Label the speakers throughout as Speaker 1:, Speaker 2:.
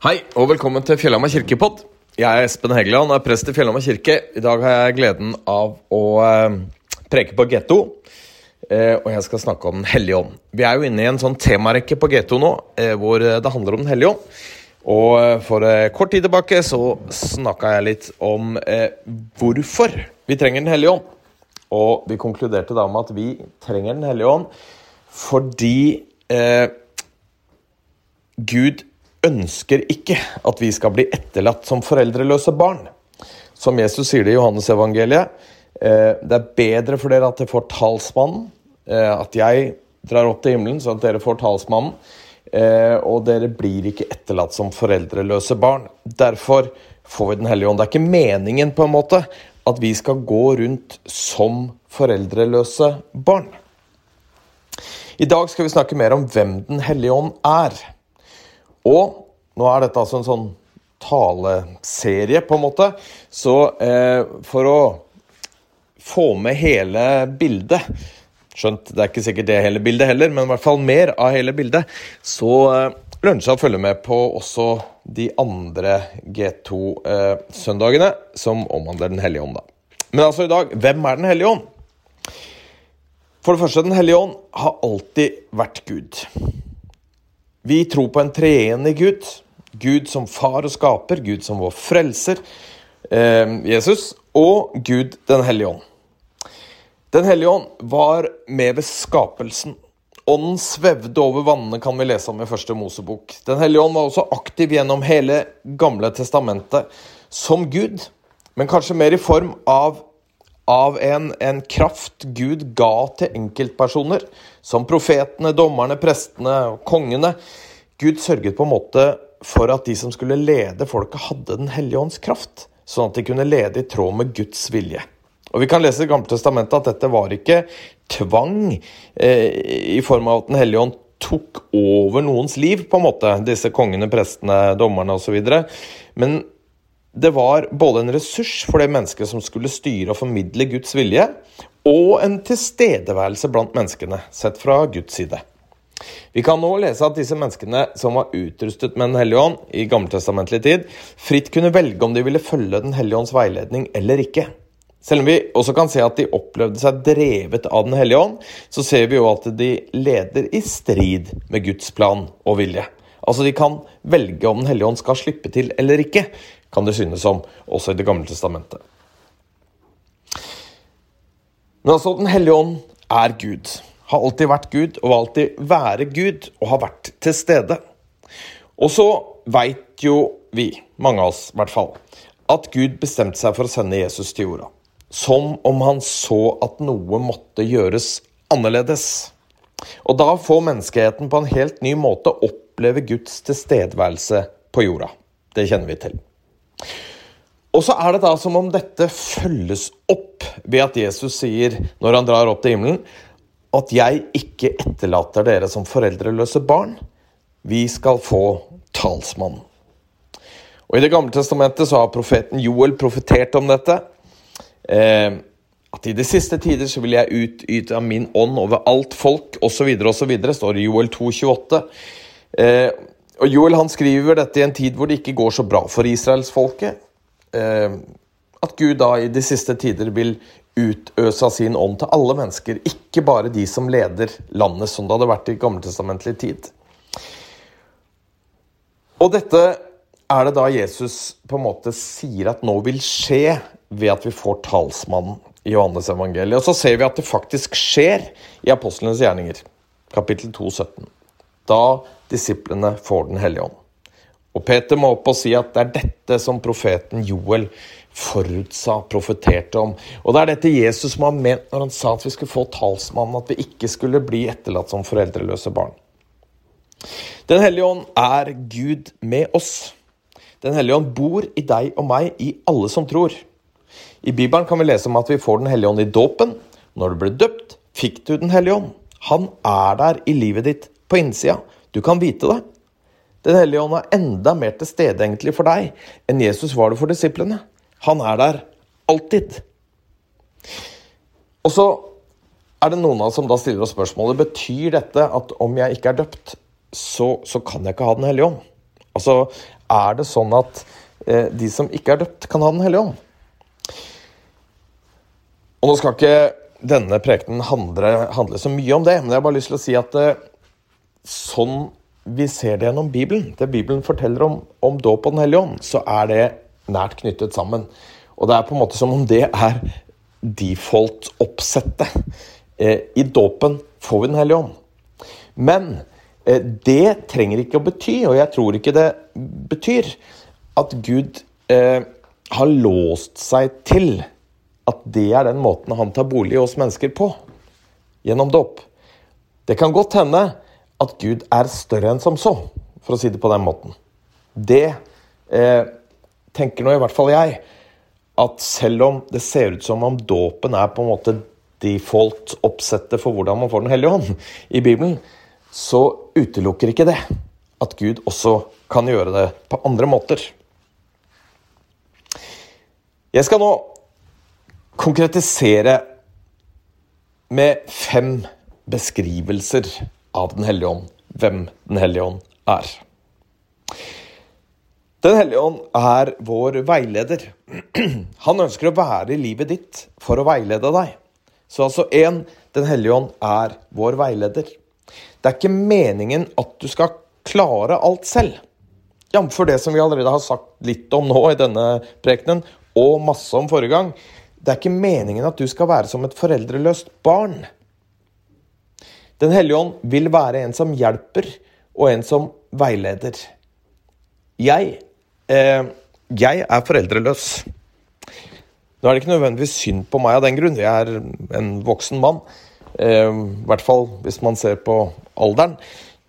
Speaker 1: Hei, og velkommen til Fjellhamar kirkepodd. Jeg er Espen Hegeland og er prest i Fjellhamar kirke. I dag har jeg gleden av å eh, preke på G2, eh, og jeg skal snakke om Den hellige ånd. Vi er jo inne i en sånn temarekke på G2 nå, eh, hvor det handler om Den hellige ånd. Og for kort tid tilbake så snakka jeg litt om hvorfor vi trenger Den hellige ånd. Og vi konkluderte da med at vi trenger Den hellige ånd fordi Gud ønsker ikke at vi skal bli etterlatt som foreldreløse barn. Som Jesus sier det i Johannes-evangeliet. Eh, det er bedre for dere at dere får talsmannen, eh, at jeg drar opp til himmelen, så at dere får talsmannen. Eh, og dere blir ikke etterlatt som foreldreløse barn. Derfor får vi Den hellige ånd. Det er ikke meningen på en måte at vi skal gå rundt som foreldreløse barn. I dag skal vi snakke mer om hvem Den hellige ånd er. Og nå er dette altså en sånn taleserie, på en måte. Så eh, for å få med hele bildet Skjønt, det er ikke sikkert det hele bildet heller, men i hvert fall mer av hele bildet. Så eh, lønner det seg å følge med på også de andre G2-søndagene eh, som omhandler Den hellige ånd. da. Men altså i dag, hvem er Den hellige ånd? For det første, Den hellige ånd har alltid vært Gud. Vi tror på en treenig Gud. Gud som far og skaper, Gud som vår frelser, eh, Jesus, og Gud Den hellige ånd. Den hellige ånd var med ved skapelsen. Ånden svevde over vannene, kan vi lese om i første Mosebok. Den hellige ånd var også aktiv gjennom hele Gamle testamentet som Gud, men kanskje mer i form av av en, en, kraft Gud ga til enkeltpersoner, som profetene, dommerne, prestene og kongene. Gud sørget på en måte for at de som skulle lede folket, hadde Den hellige ånds kraft, sånn at de kunne lede i tråd med Guds vilje. Og Vi kan lese i Gamle testamentet at dette var ikke tvang eh, i form av at Den hellige ånd tok over noens liv, på en måte, disse kongene, prestene, dommerne osv. Men det var både en ressurs for det mennesket som skulle styre og formidle Guds vilje, og en tilstedeværelse blant menneskene, sett fra Guds side. Vi kan nå lese at disse menneskene som var utrustet med Den hellige ånd i gammeltestamentlig tid, fritt kunne velge om de ville følge Den hellige ånds veiledning eller ikke. Selv om vi også kan se at de opplevde seg drevet av Den hellige ånd, så ser vi jo at de leder i strid med Guds plan og vilje. Altså De kan velge om Den hellige ånd skal slippe til eller ikke, kan det synes som, også i Det gamle testamentet. Men altså, Den hellige ånd er Gud. Har alltid vært Gud og vil alltid være Gud og har vært til stede. Og så veit jo vi, mange av oss i hvert fall, at Gud bestemte seg for å sende Jesus til jorda. Som om han så at noe måtte gjøres annerledes. Og da får menneskeheten på en helt ny måte oppleve Guds tilstedeværelse på jorda. Det kjenner vi til. Og så er det da som om dette følges opp ved at Jesus sier, når han drar opp til himmelen, at 'jeg ikke etterlater dere som foreldreløse barn'. Vi skal få talsmann. Og I Det gamle testamentet så har profeten Joel profetert om dette. Eh, at i de siste tider så vil jeg utyte av min ånd over alt folk, osv., osv., står det i Joel 2,28. Eh, og Joel han skriver dette i en tid hvor det ikke går så bra for israelsfolket. Eh, at Gud da i de siste tider vil utøse av sin ånd til alle mennesker, ikke bare de som leder landet, som det hadde vært i gammeltestamentlig tid. Og dette er det da Jesus på en måte sier at nå vil skje ved at vi får talsmannen i Johannes evangeliet. Og så ser vi at det faktisk skjer i apostlenes gjerninger, kapittel 2, 17 da disiplene får Den hellige ånd. Og Peter må opp og si at det er dette som profeten Joel forutsa, profeterte om. Og det er dette Jesus som har ment når han sa at vi skulle få talsmannen, at vi ikke skulle bli etterlatt som foreldreløse barn. Den hellige ånd er Gud med oss. Den hellige ånd bor i deg og meg, i alle som tror. I Bibelen kan vi lese om at vi får Den hellige ånd i dåpen. Når du ble døpt, fikk du Den hellige ånd. Han er der i livet ditt på innsida. Du kan vite det. Den hellige ånd er enda mer til stede egentlig for deg enn Jesus var det for disiplene. Han er der alltid. Og så er det noen av oss som da stiller oss spørsmålet betyr dette at om jeg ikke er døpt, så, så kan jeg ikke ha Den hellige ånd. Altså, er det sånn at eh, de som ikke er døpt, kan ha Den hellige ånd? Og nå skal ikke denne prekenen handle, handle, så mye om det, men jeg har bare lyst til å si at eh, sånn vi ser det gjennom Bibelen, det Bibelen forteller om, om dåp og Den hellige ånd, så er det nært knyttet sammen. Og det er på en måte som om det er default-oppsettet. Eh, I dåpen får vi Den hellige ånd. Men eh, det trenger ikke å bety, og jeg tror ikke det betyr, at Gud eh, har låst seg til at det er den måten han tar bolig i oss mennesker på. Gjennom dåp. Det kan godt hende at Gud er større enn som så, for å si det på den måten. Det eh, tenker nå i hvert fall jeg. At selv om det ser ut som om dåpen er på en måte default-oppsettet for hvordan man får Den hellige ånd i Bibelen, så utelukker ikke det at Gud også kan gjøre det på andre måter. Jeg skal nå konkretisere med fem beskrivelser av Den hellige ånd, hvem Den hellige ånd er. Den hellige ånd er vår veileder. Han ønsker å være i livet ditt for å veilede deg. Så altså én Den hellige ånd er vår veileder. Det er ikke meningen at du skal klare alt selv. Jf. det som vi allerede har sagt litt om nå i denne prekenen, og masse om forrige gang. Det er ikke meningen at du skal være som et foreldreløst barn. Den hellige ånd vil være en som hjelper, og en som veileder. Jeg, eh, jeg er foreldreløs. Nå er det ikke nødvendigvis synd på meg av den grunn. Jeg er en voksen mann. Eh, I hvert fall hvis man ser på alderen.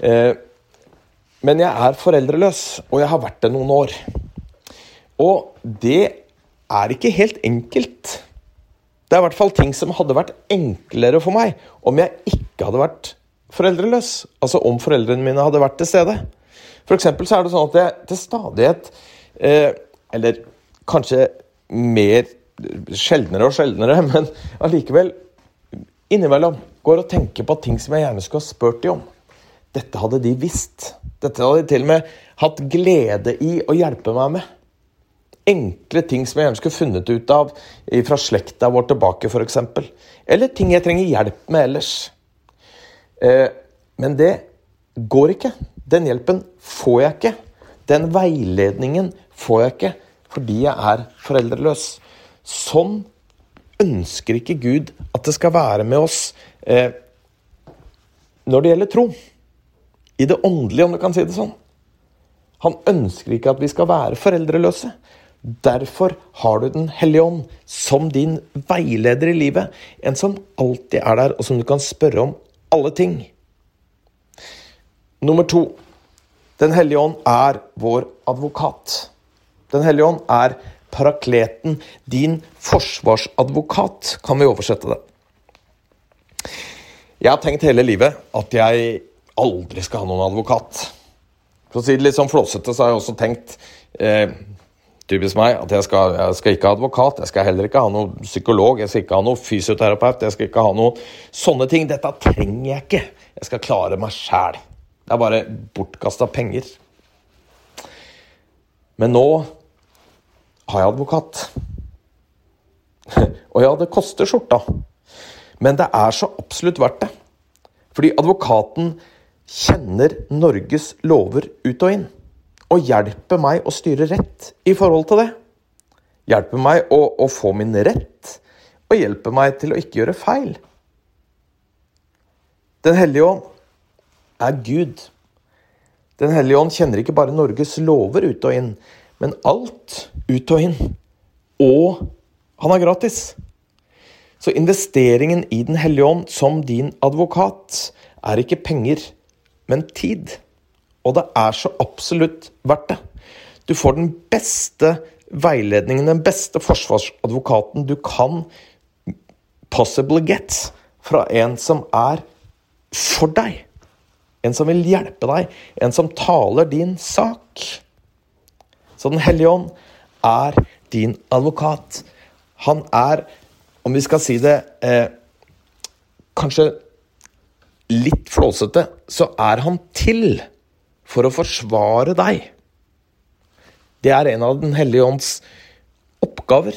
Speaker 1: Eh, men jeg er foreldreløs, og jeg har vært det noen år. Og det er ikke helt enkelt. Det er i hvert fall ting som hadde vært enklere for meg om jeg ikke hadde vært foreldreløs. Altså om foreldrene mine hadde vært til stede. For eksempel så er det sånn at jeg til stadighet, eh, eller kanskje mer sjeldnere og sjeldnere, men allikevel innimellom går og tenker på ting som jeg gjerne skulle ha spurt dem om. Dette hadde de visst. Dette hadde de til og med hatt glede i å hjelpe meg med enkle ting som jeg gjerne skulle funnet ut av fra slekta vår tilbake, f.eks. Eller ting jeg trenger hjelp med ellers. Eh, men det går ikke. Den hjelpen får jeg ikke. Den veiledningen får jeg ikke fordi jeg er foreldreløs. Sånn ønsker ikke Gud at det skal være med oss eh, når det gjelder tro. I det åndelige, om du kan si det sånn. Han ønsker ikke at vi skal være foreldreløse. Derfor har du Den hellige ånd som din veileder i livet. En som alltid er der, og som du kan spørre om alle ting. Nummer to. Den hellige ånd er vår advokat. Den hellige ånd er parakleten, din forsvarsadvokat, kan vi oversette det. Jeg har tenkt hele livet at jeg aldri skal ha noen advokat. For å si det litt sånn flåsete, så har jeg også tenkt eh, typisk meg at jeg skal, jeg skal, ikke ha advokat, jeg skal heller ikke ha noen psykolog, jeg skal ikke ha noen fysioterapeut, jeg skal ikke ha noen sånne ting. Dette trenger jeg ikke. Jeg skal klare meg sjæl. Det er bare bortkasta penger. Men nå har jeg advokat. Og ja, det koster skjorta. Men det er så absolutt verdt det. Fordi advokaten kjenner Norges lover ut og inn og hjelper meg å styre rett i forhold til det. Hjelper meg å, å få min rett, og hjelper meg til å ikke gjøre feil. Den hellige ånd er Gud. Den hellige ånd kjenner ikke bare Norges lover ut og inn, men alt ut og inn. Og han er gratis. Så investeringen i Den hellige ånd som din advokat er ikke penger, men tid. Og det er så absolutt verdt det. Du får den beste veiledningen, den beste forsvarsadvokaten du kan possibly get fra en som er for deg. En som vil hjelpe deg, en som taler din sak. Så Den hellige ånd er din advokat. Han er, om vi skal si det eh, kanskje litt flåsete, så er han til for å forsvare deg Det er en av Den hellige ånds oppgaver.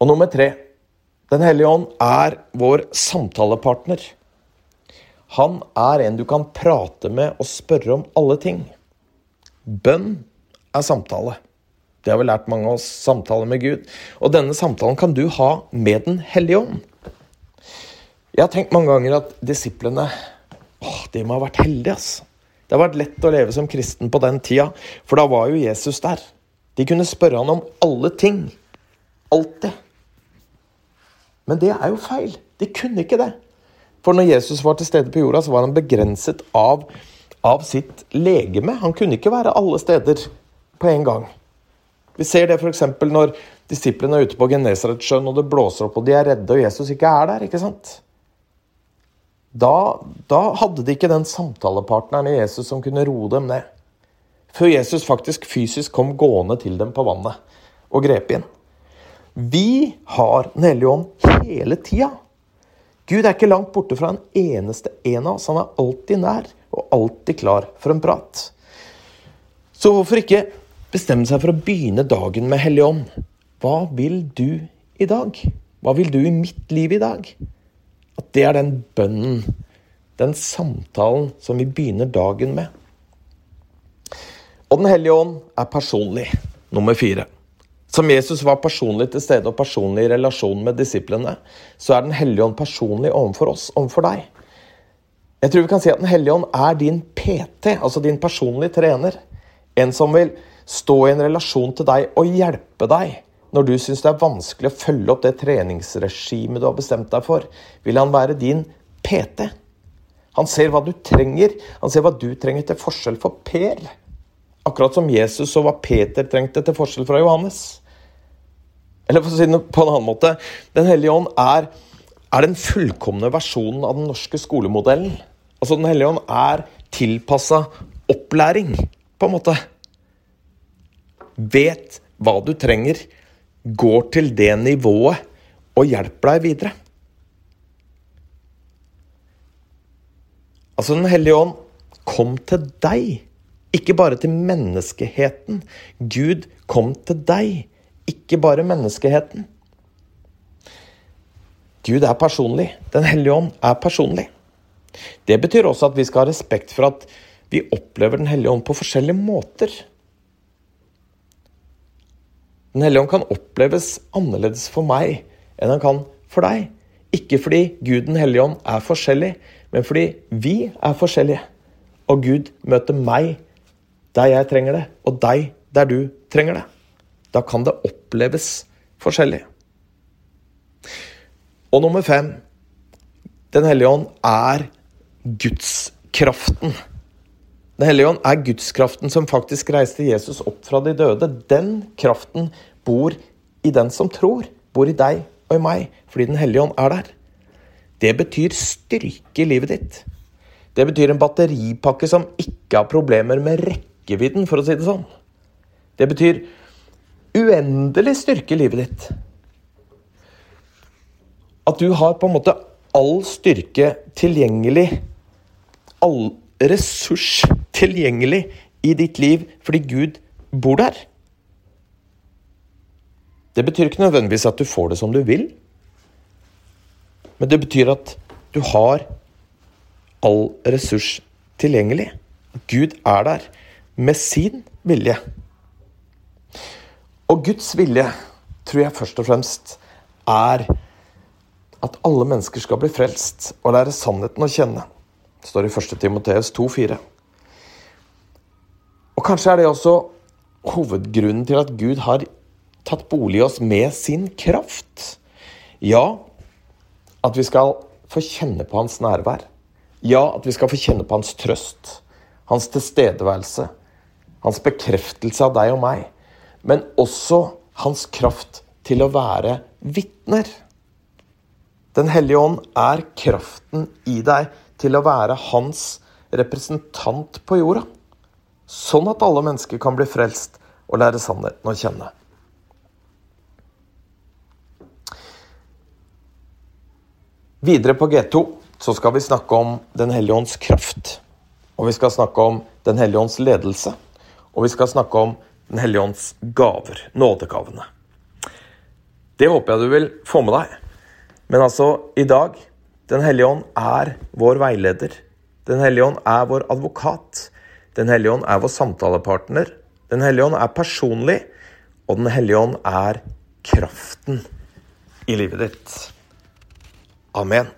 Speaker 1: Og nummer tre Den hellige ånd er vår samtalepartner. Han er en du kan prate med og spørre om alle ting. Bønn er samtale. Det har vi lært mange av oss. Samtale med Gud. Og denne samtalen kan du ha med Den hellige ånd. Jeg har tenkt mange ganger at disiplene åh, de må ha vært heldige. ass. Det har vært lett å leve som kristen på den tida, for da var jo Jesus der. De kunne spørre han om alle ting. Alltid. Men det er jo feil. De kunne ikke det. For når Jesus var til stede på jorda, så var han begrenset av, av sitt legeme. Han kunne ikke være alle steder på en gang. Vi ser det f.eks. når disiplene er ute på Genesaretsjøen og det blåser opp og de er redde og Jesus ikke er der. ikke sant? Da, da hadde de ikke den samtalepartneren i Jesus som kunne roe dem ned. Før Jesus faktisk fysisk kom gående til dem på vannet og grep inn. Vi har Den hellige ånd hele tida. Gud er ikke langt borte fra en eneste en av oss. Han er alltid nær og alltid klar for en prat. Så hvorfor ikke bestemme seg for å begynne dagen med Hellig Ånd? Hva vil du i dag? Hva vil du i mitt liv i dag? At det er den bønnen, den samtalen, som vi begynner dagen med. Og Den hellige ånd er personlig. Nummer fire. Som Jesus var personlig til stede og personlig i relasjon med disiplene, så er Den hellige ånd personlig overfor oss, overfor deg. Jeg tror vi kan si at Den hellige ånd er din PT, altså din personlige trener. En som vil stå i en relasjon til deg og hjelpe deg når du syns det er vanskelig å følge opp det treningsregimet du har bestemt deg for. Vil han være din PT? Han ser hva du trenger. Han ser hva du trenger til forskjell for Per. Akkurat som Jesus og hva Peter trengte til forskjell fra Johannes. Eller for å si det på en annen måte Den hellige ånd er, er den fullkomne versjonen av den norske skolemodellen. Altså Den hellige ånd er tilpassa opplæring, på en måte. Vet hva du trenger, går til det nivået og hjelper deg videre. Altså Den hellige ånd kom til deg, ikke bare til menneskeheten. Gud kom til deg ikke bare menneskeheten. Gud er personlig. Den hellige ånd er personlig. Det betyr også at vi skal ha respekt for at vi opplever Den hellige ånd på forskjellige måter. Den hellige ånd kan oppleves annerledes for meg enn han kan for deg. Ikke fordi Gud den hellige ånd er forskjellig, men fordi vi er forskjellige. Og Gud møter meg der jeg trenger det, og deg der du trenger det. Da kan det oppleves forskjellig. Og nummer fem Den hellige ånd er gudskraften. Den hellige ånd er gudskraften som faktisk reiste Jesus opp fra de døde. Den kraften bor i den som tror. Bor i deg og i meg, fordi Den hellige ånd er der. Det betyr styrke i livet ditt. Det betyr en batteripakke som ikke har problemer med rekkevidden, for å si det sånn. Det betyr uendelig styrke i livet ditt. At du har på en måte all styrke tilgjengelig, all ressurs tilgjengelig i ditt liv fordi Gud bor der. Det betyr ikke nødvendigvis at du får det som du vil, men det betyr at du har all ressurs tilgjengelig. Gud er der med sin vilje. Og Guds vilje tror jeg først og fremst er at alle mennesker skal bli frelst og lære sannheten å kjenne. Det står i 1. Timoteus 2,4. Og kanskje er det også hovedgrunnen til at Gud har tatt bolig i oss med sin kraft. Ja, at vi skal få kjenne på hans nærvær. Ja, at vi skal få kjenne på hans trøst, hans tilstedeværelse, hans bekreftelse av deg og meg men også hans kraft til å være vitner. Den hellige ånd er kraften i deg til å være hans representant på jorda. Sånn at alle mennesker kan bli frelst og lære sannheten å kjenne. Videre på G2 så skal vi snakke om Den hellige ånds kraft. Og vi skal snakke om Den hellige ånds ledelse. Og vi skal snakke om Den hellige ånds gaver, nådegavene. Det håper jeg du vil få med deg. Men altså, i dag Den hellige ånd er vår veileder. Den hellige ånd er vår advokat. Den hellige ånd er vår samtalepartner. Den hellige ånd er personlig. Og Den hellige ånd er kraften i livet ditt. Amen.